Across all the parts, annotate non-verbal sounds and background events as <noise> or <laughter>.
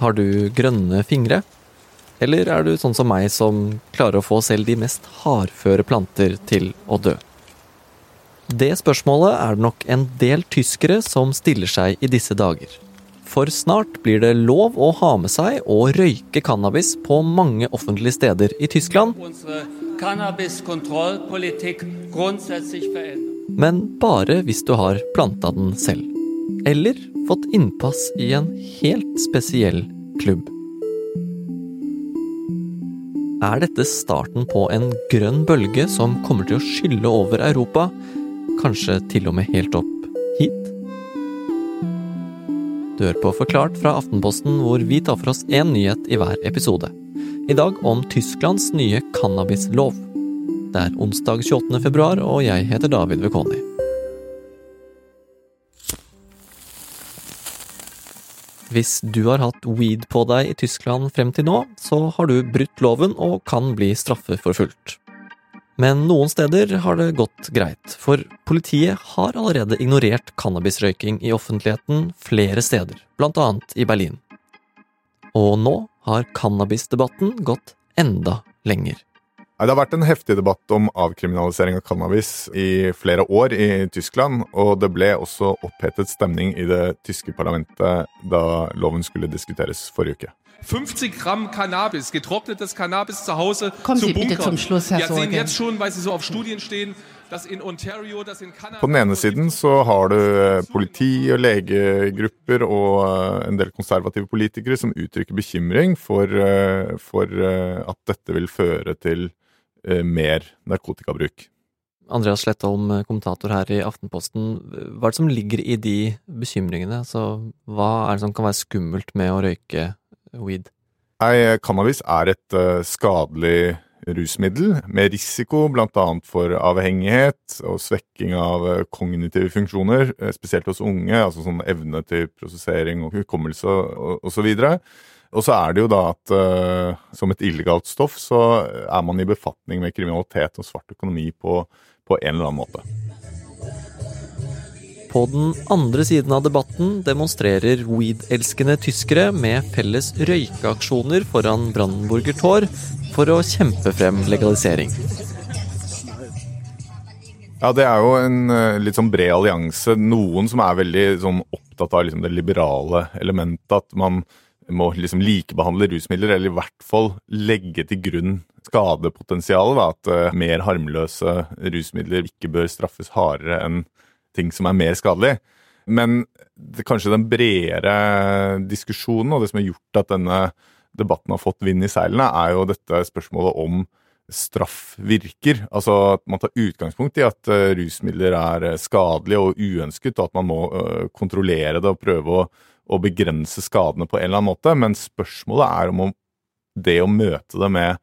Har du grønne fingre? Eller er du sånn som meg som klarer å få selv de mest hardføre planter til å dø? Det spørsmålet er det nok en del tyskere som stiller seg i disse dager. For snart blir det lov å ha med seg og røyke cannabis på mange offentlige steder i Tyskland. Men bare hvis du har planta den selv. Eller fått innpass i en helt spesiell klubb. Er dette starten på en grønn bølge som kommer til å skylle over Europa? Kanskje til og med helt opp hit? Du hører på Forklart fra Aftenposten, hvor vi tar for oss én nyhet i hver episode. I dag om Tysklands nye cannabislov. Det er onsdag 28. februar, og jeg heter David Vekoni. Hvis du har hatt weed på deg i Tyskland frem til nå, så har du brutt loven og kan bli straffeforfulgt. Men noen steder har det gått greit, for politiet har allerede ignorert cannabisrøyking i offentligheten flere steder, blant annet i Berlin. Og nå har cannabisdebatten gått enda lenger. Det har vært en heftig debatt om avkriminalisering av cannabis i flere år i Tyskland, og det ble også opphetet stemning i det tyske parlamentet da loven skulle diskuteres forrige uke. 50 gram Cannabis, getrocknetes Cannabis zu Hause Kommen zu Sie bitte zum Schluss, Herr ja, sehen jetzt schon, weil Sie so auf Studien stehen, Ontario, dass in Kanada... På den ene siden så har du eh, politi og legegrupper og eh, en del konservative politikere som uttrykker bekymring for, eh, for at dette vil føre til mer narkotikabruk. Andreas Slettholm, kommentator her i Aftenposten. Hva er det som ligger i de bekymringene? Altså, hva er det som kan være skummelt med å røyke weed? Nei, cannabis er et eh, skadelig rusmiddel med risiko bl.a. for avhengighet og svekking av eh, kognitive funksjoner, eh, spesielt hos unge, altså sånn evne til prosessering og hukommelse og osv. Og så er det jo da at uh, som et illegalt stoff så er man i befatning med kriminalitet og svart økonomi på, på en eller annen måte. På den andre siden av debatten demonstrerer weed-elskende tyskere med felles røykeaksjoner foran Brandenburger Tor for å kjempe frem legalisering. Ja, det er jo en eh, litt sånn bred allianse. Noen som er veldig sånn opptatt av liksom det liberale elementet. At man må liksom likebehandle rusmidler, eller i hvert fall legge til grunn skadepotensialet. At eh, mer harmløse rusmidler ikke bør straffes hardere enn ting som er mer skadelig. Men det, kanskje den bredere diskusjonen, og det som har gjort at denne debatten har fått vind i seilene, er jo dette spørsmålet om straff virker. Altså at man tar utgangspunkt i at eh, rusmidler er skadelige og uønsket, og at man må eh, kontrollere det og prøve å, å begrense skadene på en eller annen måte. Men spørsmålet er om, det å møte det med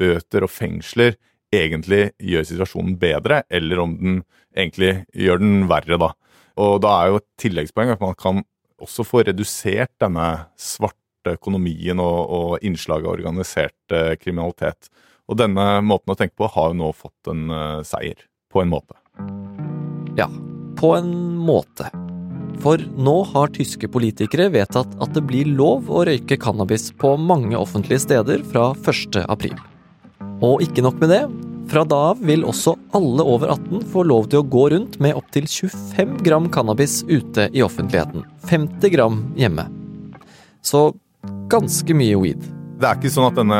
bøter og fengsler egentlig gjør situasjonen bedre, eller om den egentlig gjør den verre, da. Og da er jo et tilleggspoeng at man kan også få redusert denne svarte økonomien og, og innslaget av organisert eh, kriminalitet. Og denne måten å tenke på har jo nå fått en eh, seier, på en måte. Ja, på en måte. For nå har tyske politikere vedtatt at det blir lov å røyke cannabis på mange offentlige steder fra 1. april. Og ikke nok med det. Fra da av vil også alle over 18 få lov til å gå rundt med opptil 25 gram cannabis ute i offentligheten. 50 gram hjemme. Så ganske mye weed. Det er ikke sånn at denne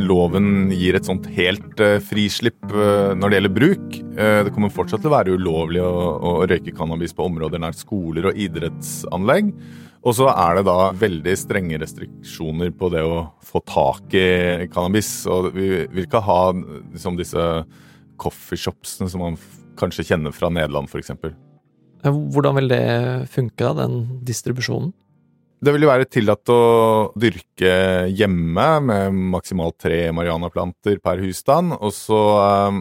loven gir et sånt helt eh, frislipp eh, når det gjelder bruk. Eh, det kommer fortsatt til å være ulovlig å, å røyke cannabis på områder nær skoler og idrettsanlegg. Og så er det da veldig strenge restriksjoner på det å få tak i cannabis. Og vi vil ikke ha liksom disse coffeeshopsene som man kanskje kjenner fra Nederland, f.eks. Hvordan vil det funke, da, den distribusjonen? Det vil jo være tillatt å dyrke hjemme med maksimalt tre marianaplanter per husstand. Og så eh,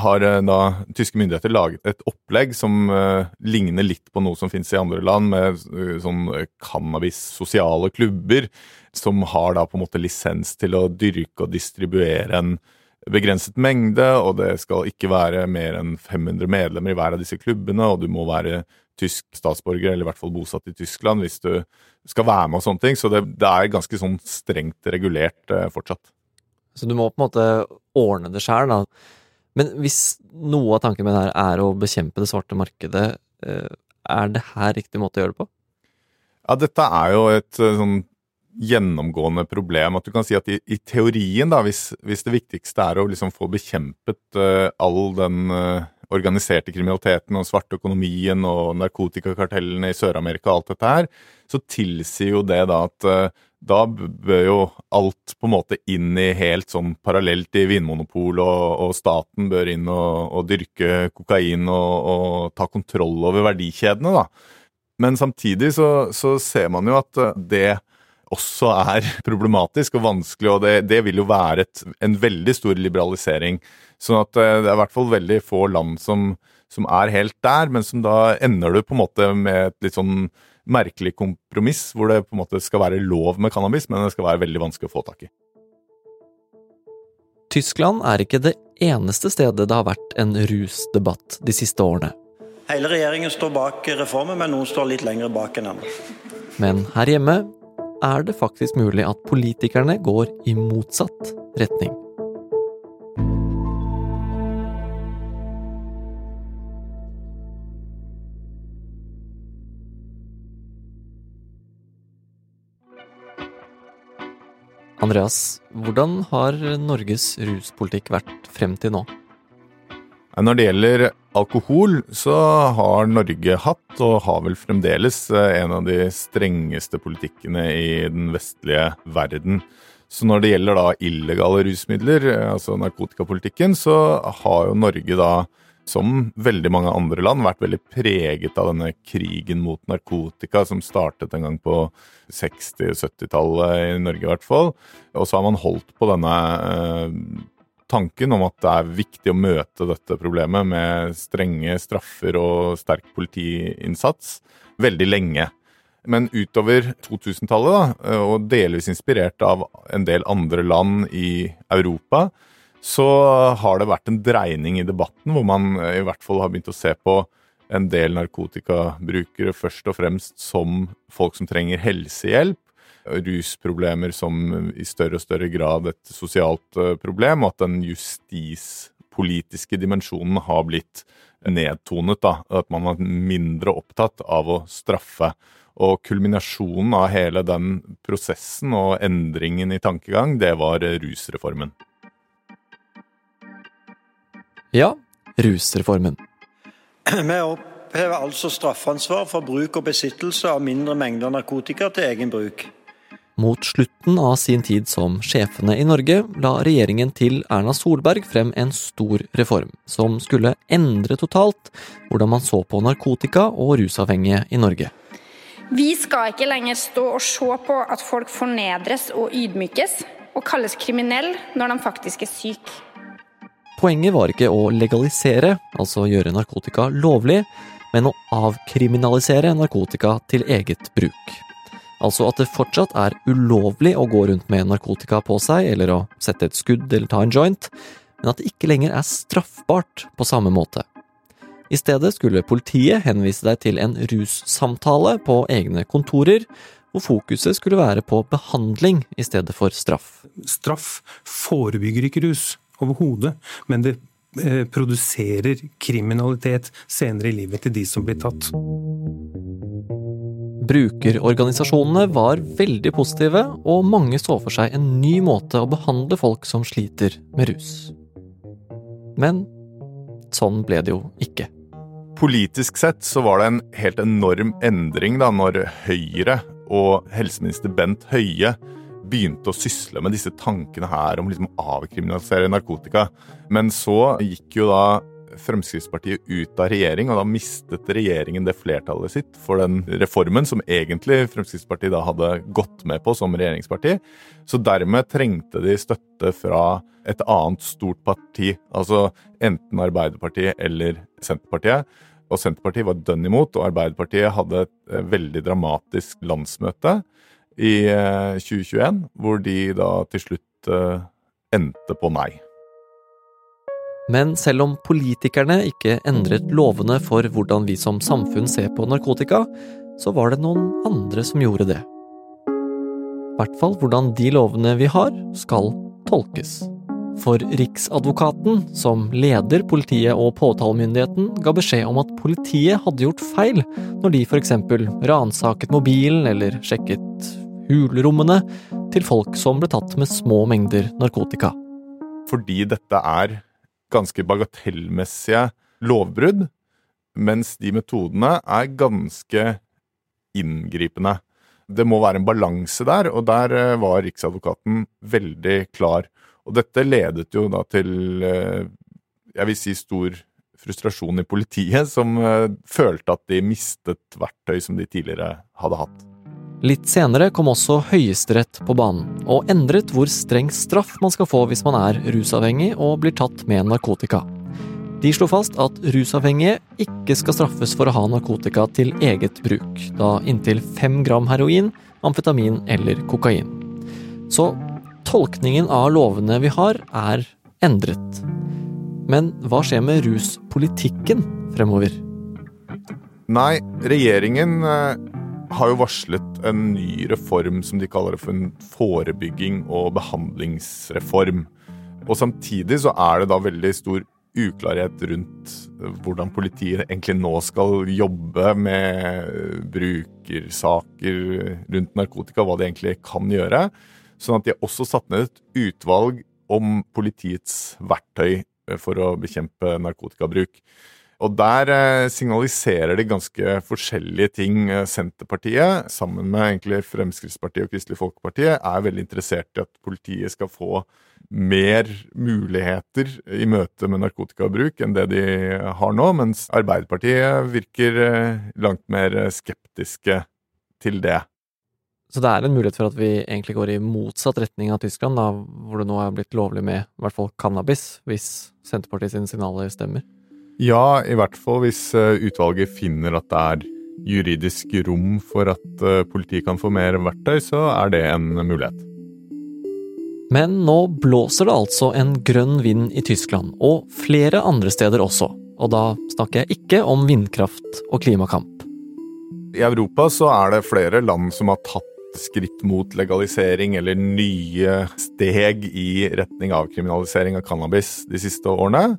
har eh, da tyske myndigheter laget et opplegg som uh, ligner litt på noe som finnes i andre land, med uh, sånn cannabis-sosiale klubber, som har da på en måte lisens til å dyrke og distribuere en begrenset mengde, og det skal ikke være mer enn 500 medlemmer i hver av disse klubbene, og du må være tysk statsborger, eller i hvert fall bosatt i Tyskland, hvis du skal være med og sånne ting. Så det, det er ganske sånn strengt regulert eh, fortsatt. Så du må på en måte ordne det sjøl, da. Men hvis noe av tanken med det her er å bekjempe det svarte markedet, eh, er det her riktig måte å gjøre det på? Ja, dette er jo et eh, sånn gjennomgående problem. At du kan si at i, i teorien, da, hvis, hvis, det viktigste er å liksom få bekjempet uh, all den uh, organiserte kriminaliteten og svarte økonomien og narkotikakartellene i Sør-Amerika og alt dette her, så tilsier jo det da at uh, da bør jo alt på en måte inn i helt sånn parallelt i Vinmonopolet, og, og staten bør inn og, og dyrke kokain og, og, ta kontroll over verdikjedene, da. Men samtidig så, så ser man jo at det også er problematisk og vanskelig, og det, det vil jo være et, en veldig stor liberalisering. Sånn at eh, det er i hvert fall veldig få land som, som, er helt der, men som da ender du på en måte med et litt sånn merkelig kompromiss, hvor det på en måte skal være lov med cannabis, men det skal være veldig vanskelig å få tak i. Tyskland er ikke det eneste stedet det har vært en rusdebatt de siste årene. Hele regjeringen står bak reformen, men noen står litt lenger bak enn andre. Men her hjemme er det faktisk mulig at politikerne går i motsatt retning. Andreas, hvordan har Norges ruspolitikk vært frem til nå? Når det gjelder alkohol, så har Norge hatt, og har vel fremdeles, eh, en av de strengeste politikkene i den vestlige verden. Så når det gjelder da illegale rusmidler, eh, altså narkotikapolitikken, så har jo Norge da, som veldig mange andre land, vært veldig preget av denne krigen mot narkotika som startet en gang på 60-70-tallet i Norge i hvert fall. Og så har man holdt på denne eh, tanken om at det er viktig å møte dette problemet med strenge straffer og sterk politiinnsats veldig lenge. Men utover 2000-tallet, og delvis inspirert av en del andre land i Europa, så har det vært en dreining i debatten hvor man i hvert fall har begynt å se på en del narkotikabrukere først og fremst som folk som trenger helsehjelp, rusproblemer som i større og større grad et sosialt eh, problem, og at den justispolitiske dimensjonen har blitt nedtonet. da, At man er mindre opptatt av å straffe. Og kulminasjonen av hele den prosessen og endringen i tankegang, det var rusreformen. Ja, rusreformen. <clears throat> Vi opphever altså straffansvar for bruk og besittelse av mindre mengder narkotika til egen bruk. Mot slutten av sin tid som sjefene i Norge la regjeringen til Erna Solberg frem en stor reform, som skulle endre totalt hvordan man så på narkotika og rusavhengige i Norge. Vi skal ikke lenger stå og se på at folk fornedres og ydmykes, og kalles kriminelle når de faktisk er syke. Poenget var ikke å legalisere, altså gjøre narkotika lovlig, men å avkriminalisere narkotika til eget bruk. Altså at det fortsatt er ulovlig å gå rundt med narkotika på seg, eller å sette et skudd eller ta en joint, men at det ikke lenger er straffbart på samme måte. I stedet skulle politiet henvise deg til en russamtale på egne kontorer, hvor fokuset skulle være på behandling i stedet for straff. Straff forebygger ikke rus overhodet, men det eh, produserer kriminalitet senere i livet til de som blir tatt. Brukerorganisasjonene var veldig positive, og mange så for seg en ny måte å behandle folk som sliter med rus. Men sånn ble det jo ikke. Politisk sett så var det en helt enorm endring da når Høyre og helseminister Bent Høie begynte å sysle med disse tankene her om liksom å avkriminalisere narkotika. Men så gikk jo da Fremskrittspartiet ut av regjering, og da mistet regjeringen det flertallet sitt for den reformen som egentlig Fremskrittspartiet da hadde gått med på som regjeringsparti. Så dermed trengte de støtte fra et annet stort parti, altså enten Arbeiderpartiet eller Senterpartiet. Og Senterpartiet var dønn imot, og Arbeiderpartiet hadde et eh, veldig dramatisk landsmøte i 2021, eh, hvor de da til slutt eh, endte på nei. Men selv om politikerne ikke endret lovene for hvordan vi som samfunn ser på narkotika, så var det noen andre som gjorde det. I hvert fall hvordan de lovene vi har, skal tolkes. For Riksadvokaten, som leder politiet og påtalemyndigheten, ga beskjed om at politiet hadde gjort feil når de eksempel ransaket mobilen eller sjekket hulrommene til folk som ble tatt med små mengder narkotika. Fordi dette er ganske bagatellmessige lovbrudd, mens de metodene er ganske inngripende. Det må være en balanse der, og der eh, var Riksadvokaten veldig klar. Og dette ledet jo da til, eh, jeg vil si, stor frustrasjon i politiet, som eh, følte at de mistet verktøy som de tidligere hadde hatt. Litt senere kom også Høyesterett på banen, og endret hvor streng straff man skal få hvis man er rusavhengig og blir tatt med narkotika. De slo fast at rusavhengige ikke skal straffes for å ha narkotika til eget bruk, da inntil fem gram heroin, amfetamin eller kokain. Så tolkningen av lovene vi har, er endret. Men hva skjer med ruspolitikken fremover? Nei, regjeringen eh, har jo varslet en ny reform som de kaller for en forebygging og behandlingsreform. Og samtidig så er det da veldig stor uklarhet rundt hvordan politiet egentlig nå skal jobbe med brukersaker rundt narkotika, hva de egentlig kan gjøre. Sånn at de har også satt ned et utvalg om politiets verktøy for å bekjempe narkotikabruk. Og der eh, signaliserer de ganske forskjellige ting. Eh, Senterpartiet, sammen med egentlig Fremskrittspartiet og Kristelig Folkeparti, er veldig interessert i at politiet skal få mer muligheter i møte med narkotikabruk enn det de har nå, mens Arbeiderpartiet virker eh, langt mer skeptiske til det. Så det er en mulighet for at vi egentlig går i motsatt retning av Tyskland, da, hvor det nå er blitt lovlig med i hvert fall cannabis, hvis Senterpartiet sine signaler stemmer? Ja, i hvert fall hvis eh, utvalget finner at det er juridisk rom for at eh, politiet kan få mer verktøy, så er det en mulighet. Men nå blåser det altså en grønn vind i Tyskland, og flere andre steder også. Og da snakker jeg ikke om vindkraft og klimakamp. I Europa så er det flere land som har tatt skritt mot legalisering eller nye steg i retning av kriminalisering av cannabis de siste årene.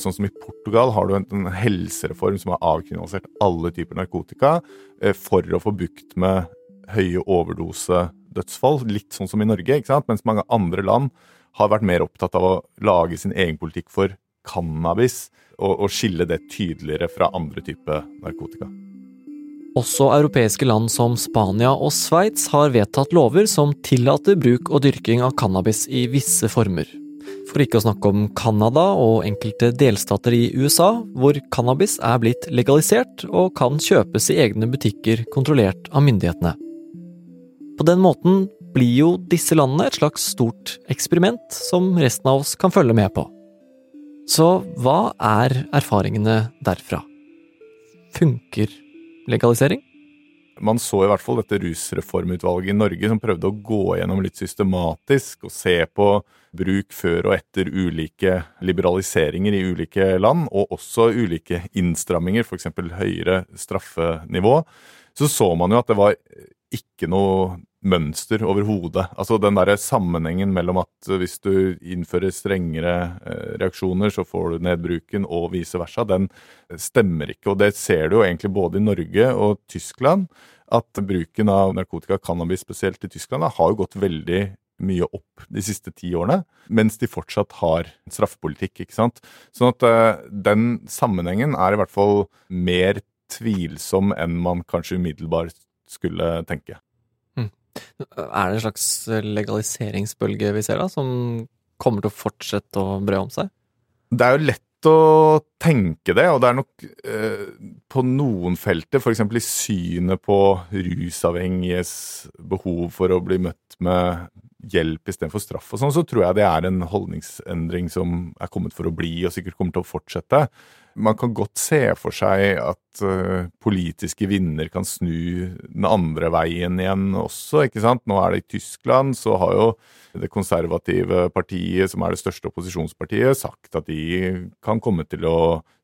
Sånn som i Portugal har du en, helsereform som har avkriminalisert alle typer narkotika eh, for å få bukt med høye overdosedødsfall. Litt sånn som i Norge, ikke sant? mens mange andre land har vært mer opptatt av å lage sin egen politikk for cannabis og, og skille det tydeligere fra andre typer narkotika. Også europeiske land som Spania og Sveits har vedtatt lover som tillater bruk og dyrking av cannabis i visse former. For ikke å snakke om Canada og enkelte delstater i USA, hvor cannabis er blitt legalisert og kan kjøpes i egne butikker kontrollert av myndighetene. På den måten blir jo disse landene et slags stort eksperiment som resten av oss kan følge med på. Så hva er erfaringene derfra? Funker legalisering? Man så i hvert fall dette rusreformutvalget i Norge som prøvde å gå gjennom litt systematisk og se på bruk før og etter ulike liberaliseringer i ulike land, og også ulike innstramminger, f.eks. høyere straffenivå. Så så man jo at det var ikke noe mønster overhodet. Altså den derre sammenhengen mellom at hvis du innfører strengere eh, reaksjoner, så får du ned bruken, og vice versa, den stemmer ikke. Og det ser du jo egentlig både i Norge og Tyskland, at bruken av narkotika, cannabis spesielt i Tyskland, har jo gått veldig mye opp de siste ti årene, mens de fortsatt har straffepolitikk. ikke sant? Sånn at den sammenhengen er i hvert fall mer tvilsom enn man kanskje umiddelbart skulle tenke. Er det en slags legaliseringsbølge vi ser da, som kommer til å fortsette å bre om seg? Det er jo lett å tenke det, og det er nok eh, på noen felter, f.eks. i synet på rusavhengiges behov for å bli møtt med hjelp istedenfor straff og sånn, så tror jeg det er en holdningsendring som er kommet for å bli, og sikkert kommer til å fortsette. Man kan godt se for seg at uh, politiske vinner kan snu den andre veien igjen også, ikke sant. Nå er det i Tyskland, så har jo det konservative partiet, som er det største opposisjonspartiet, sagt at de kan komme til å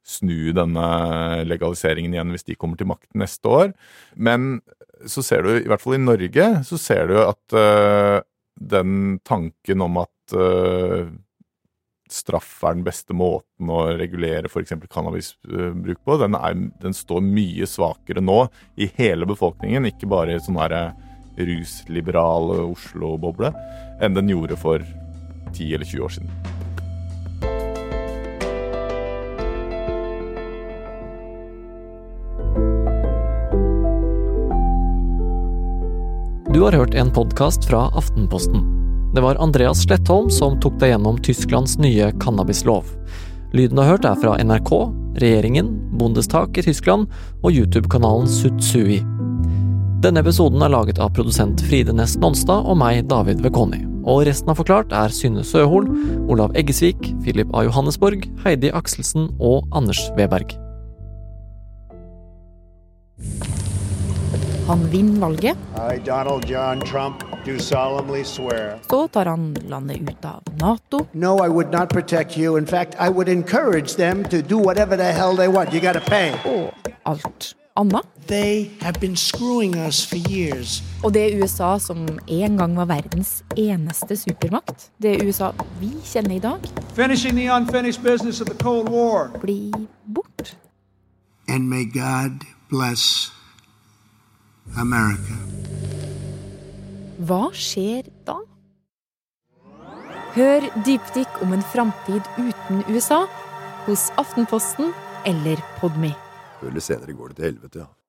snu denne legaliseringen igjen hvis de kommer til makten neste år. Men så ser du, i hvert fall i Norge, så ser du at uh, den tanken om at uh, straff er den beste måten å regulere f.eks. cannabisbruk på, den, er, den, står mye svakere nå i hele befolkningen, ikke bare i sånn rusliberal Oslo-boble, enn den gjorde for 10 eller 20 år siden. Du har hørt en podkast fra Aftenposten. Det var Andreas Slettholm som tok deg gjennom Tysklands nye cannabislov. Lyden du har hørt er fra NRK, regjeringen, Bondestak i Tyskland og YouTube-kanalen Sutsui. Denne episoden er laget av produsent Fride Næss Nonstad og meg, David Vekoni. Og resten av Forklart er Synne Søhol, Olav Eggesvik, Philip A. Johannesborg, Heidi Akselsen og Anders Weberg. Han vinner valget. Hi, Donald John Trump. Så tar han landet ut av Nato. No, I would not protect you. In fact, I would encourage them to do whatever the hell they want. You gotta pay. Og alt annet. They have been screwing us for years. Og det USA som en gang var verdens eneste supermakt, det USA vi kjenner i dag, Finishing the unfinished business of the Cold War. blir bort. And may God bless America. Hva skjer da? Hør dypdykk om en framtid uten USA hos Aftenposten eller Podme. Eller senere går det til helvete, ja.